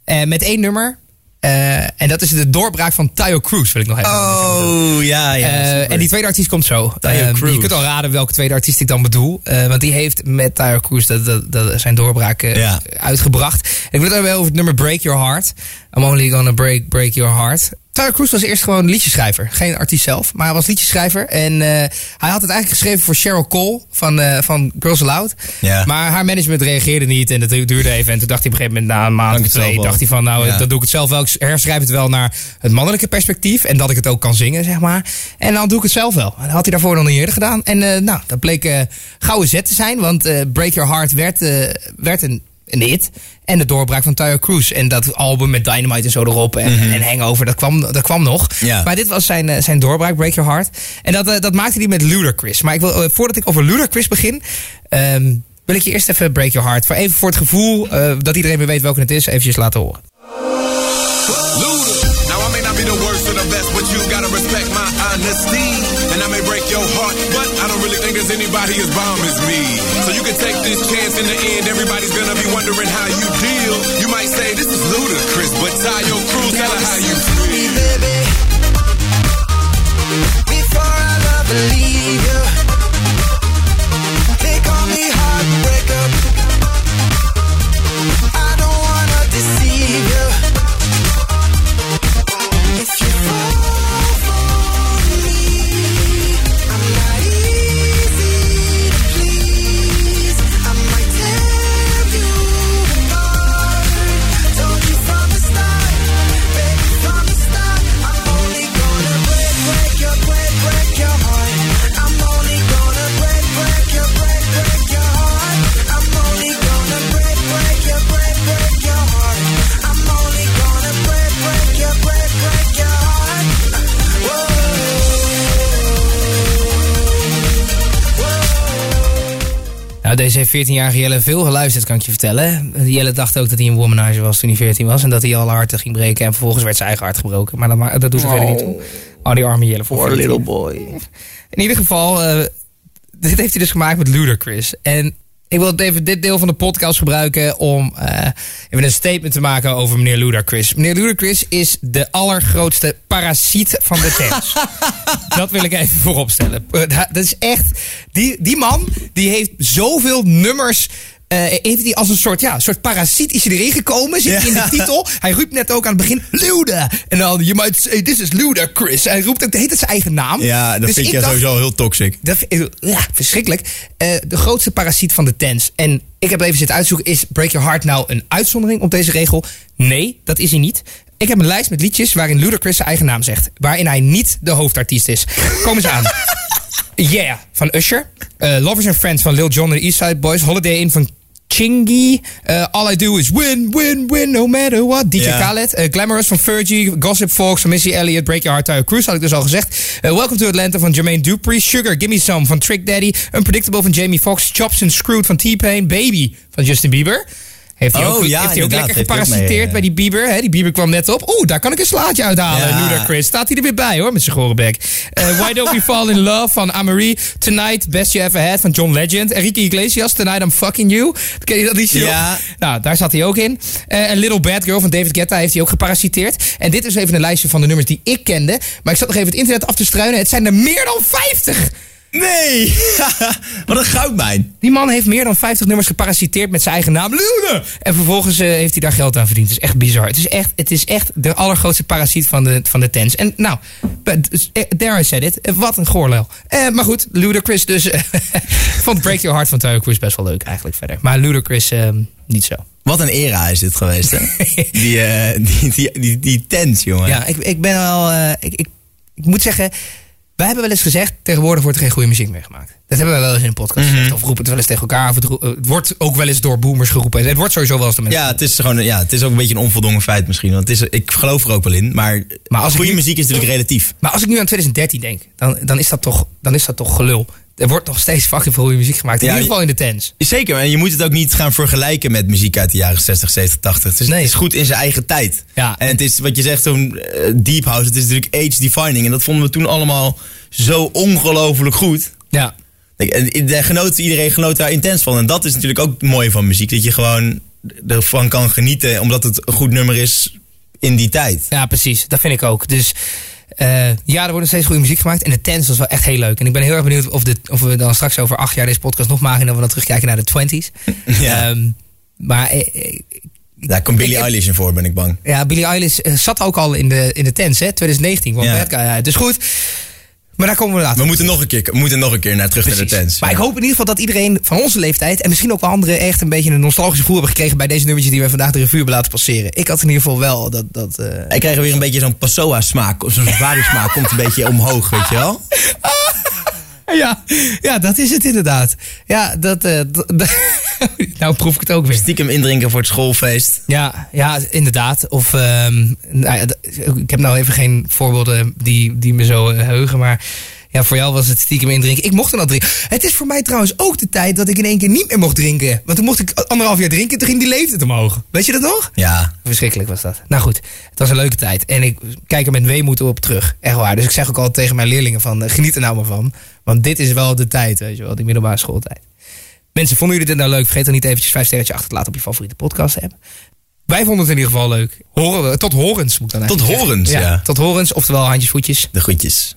eh, met één nummer. Eh, en dat is de doorbraak van Tayo Cruz, wil ik nog even Oh, ja, ja. eh, en die tweede artiest komt zo. Cruz. je kunt al raden welke tweede artiest ik dan bedoel. Eh, want die heeft met Tayo Cruz dat, dat, dat zijn doorbraak Ja. uitgebracht. Ik wil het hebben over het nummer Break Your Heart. I'm only gonna break, break your heart. Tayo Cruz was eerst gewoon liedjeschrijver. Geen artiest zelf, maar hij was liedjeschrijver. En eh, hij had het eigenlijk geschreven voor Cheryl Cole van, eh, van Girls Aloud. Ja. Maar haar management reageerde niet en dat duurde even. En toen dacht hij op een gegeven moment, na een maand of twee, dacht hij van, nou, Ja. dat doe ik het zelf wel. Ik herschrijf het wel naar het mannelijke perspectief. En dat ik het ook kan zingen, zeg maar. En dan doe ik het zelf wel. En dat had hij daarvoor nog niet eerder gedaan. En eh, nou, dat bleek gouden zet te zijn. Want Break Your Heart werd, werd een, een hit. En de doorbraak van Tyler Cruz. En dat album met Dynamite en zo erop. En, en Hangover, dat kwam, dat kwam nog. Mhm. Ja. Maar dit was zijn, eh, zijn doorbraak, Break Your Heart. En dat, eh, dat maakte hij met Ludacris. Maar ik wil, eh, voordat ik over Ludacris begin... ehm, wil ik je eerst even Break Your Heart. Voor even voor het gevoel eh, dat iedereen weer weet welke het is. Eventjes laten horen. Luda. Now I may not be the worst or the best, but you gotta respect my honesty. And I may break your heart, but I don't really think there's anybody as bomb as me. You can take this chance in the end. Everybody's gonna be wondering how you deal. You might say this is ludicrous, but Tayo Cruz, tell her how you feel. baby. Before I love leave you, Nou, deze heeft 14-jarige Jelle veel geluisterd, kan ik je vertellen. Jelle dacht ook dat hij een womanizer was toen hij 14 was. En dat hij al harten ging breken. En vervolgens werd zijn eigen hart gebroken. Maar dat, dat doet er verder niet toe. Oh, die arme Jelle. Poor little boy. In ieder geval, eh, dit heeft hij dus gemaakt met Ludacris. En ik wil even dit deel van de podcast gebruiken om eh, even een statement te maken over meneer Ludacris. Meneer Ludacris is de allergrootste parasiet van de tent. dat wil ik even vooropstellen. Eh, Dat dat is echt. Die, die man die heeft zoveel nummers. Eh, heeft hij als een soort, ja, een soort parasiet is hij erin gekomen. Zit hij in de titel. Hij roept net ook aan het begin Luda. En dan, je might say, this is Luda Chris. Hij roept ook hele tijd zijn eigen naam. Ja, dat Dus vind ik je dacht- sowieso heel toxic. dat, vind- ja, verschrikkelijk. Eh, de grootste parasiet van de tens. En ik heb even zitten uitzoeken, is Break Your Heart nou een uitzondering op deze regel? Nee, dat is hij niet. Ik heb een lijst met liedjes waarin Ludacris zijn eigen naam zegt. Waarin hij niet de hoofdartiest is. Kom eens aan. Yeah, van Usher. Eh, Lovers and Friends van Lil Jon en de East Side Boys. Holiday In van Chingy. Eh, All I Do Is Win, Win, Win, No Matter What. DJ Ja. Khaled. Eh, Glamorous van Fergie. Gossip Fox van Missy Elliott. Break Your Heart, Tyler Cruz had ik dus al gezegd. Eh, Welcome to Atlanta van Jermaine Dupri. Sugar, Gimme Some van Trick Daddy. Unpredictable van Jamie Foxx. Chops and Screwed van T-Pain. Baby van Justin Bieber. Heeft hij Oh, ook, ja, heeft hij ook lekker Heeft hij ook geparasiteerd mee, bij die Bieber. Hè? Die Bieber kwam net op. Oeh, daar kan ik een slaatje uithalen. Ja. Ludacris. Staat hij er weer bij hoor, met zijn gore bek. Eh, Why Don't We Fall In Love van Amarie. Tonight, Best You Ever Had van John Legend. Enrique Iglesias, Tonight I'm Fucking You. Ken je dat liedje? Ja. Nou, daar zat hij ook in. Eh en Little Bad Girl van David Guetta heeft hij ook geparasiteerd. En dit is even een lijstje van de nummers die ik kende. Maar ik zat nog even het internet af te struinen. Het zijn er meer dan 50! Nee! Wat een goudmijn. Die man heeft meer dan 50 nummers geparasiteerd met zijn eigen naam. Lune! En vervolgens eh, heeft hij daar geld aan verdiend. Het is echt bizar. Het is echt, het is echt de allergrootste parasiet van de, van de tens. En nou, but, there I said it. Eh, Wat een goorlel. Eh, maar goed, Ludacris dus. Ik vond Break Your Heart van Tyler Cruz best wel leuk eigenlijk verder. Maar Ludacris eh, niet zo. Wat een era is dit geweest, hè? die, die, die, die, die tent, jongen. Ja, ik, ik ben wel... ik, ik, ik moet zeggen... Wij hebben wel eens gezegd, tegenwoordig wordt er geen goede muziek meer gemaakt. Dat hebben wij wel eens in een podcast Mhm. gezegd. Of roepen het wel eens tegen elkaar. Of het, ro- eh, het wordt ook wel eens door boomers geroepen. Het wordt sowieso wel eens door mensen Ja, het is gewoon, ja, het is ook een beetje een onvoldongen feit misschien. Want het is, ik geloof er ook wel in. Maar, Maar als goede nu- muziek is natuurlijk relatief. Maar als ik nu aan 2013 denk, dan, dan, is, dat toch, dan is dat toch gelul. Er wordt nog steeds fucking veel goede muziek gemaakt. In Ja, ieder geval in de tens. Zeker, en je moet het ook niet gaan vergelijken met muziek uit de jaren 60, 70, 80. Het is, het is goed in zijn eigen tijd. Ja. En het is wat je zegt, zo'n eh, deep house, het is natuurlijk age defining. En dat vonden we toen allemaal zo ongelooflijk goed. Ja. En daar genoot, iedereen genoot daar intens van. En dat is natuurlijk ook het mooie van muziek. Dat je gewoon ervan kan genieten omdat het een goed nummer is in die tijd. Ja, precies. Dat vind ik ook. Dus eh, ja, er wordt nog steeds goede muziek gemaakt. En de tens was wel echt heel leuk. En ik ben heel erg benieuwd of, de, of we dan straks over acht jaar deze podcast nog maken. En dat we dan terugkijken naar de twenties. Ja. Ehm, maar eh, eh, Daar komt Billie Eilish in voor, ben ik bang. ja, Billie Eilish zat ook al in de, in de tens, hè? 2019 kwam Ja. Bad Guy uit. Dus goed. Maar daar komen we later We moeten nog een keer, we moeten nog een keer naar terug naar de tents. Maar ik hoop in ieder geval dat iedereen van onze leeftijd... en misschien ook wel anderen echt een beetje een nostalgisch gevoel hebben gekregen... bij deze nummertjes die we vandaag de revue hebben laten passeren. Ik had in ieder geval wel dat... dat eh, Ik krijg weer een beetje zo'n Passoa smaak, of zo'n smaak komt een beetje omhoog, weet je wel? Ja, ja, dat is het inderdaad. Ja, dat... eh, nou proef ik het ook weer. Stiekem indrinken voor het schoolfeest. Ja, ja inderdaad. Of, ehm, nou ja, ik heb nou even geen voorbeelden die, die me zo eh, heugen, maar... Ja, voor jou was het stiekem indrinken. Ik mocht er al drinken. Het is voor mij trouwens ook de tijd dat ik in één keer niet meer mocht drinken. Want toen mocht ik anderhalf jaar drinken, toen ging die leeftijd omhoog. Weet je dat nog? Ja. Verschrikkelijk was dat. Nou goed, het was een leuke tijd. En ik kijk er met weemoed op terug. Echt waar. Dus ik zeg ook altijd tegen mijn leerlingen van, eh, geniet er nou maar van. Want dit is wel de tijd, weet je wel, die middelbare schooltijd. Mensen, vonden jullie dit nou leuk? Vergeet dan niet eventjes vijf sterretje achter te laten op je favoriete podcast app. Wij vonden het in ieder geval leuk. Horen we, tot horens moet dan Tot eigenlijk zeggen. horens, ja. Tot horens, oftewel handjes, voetjes. De groetjes.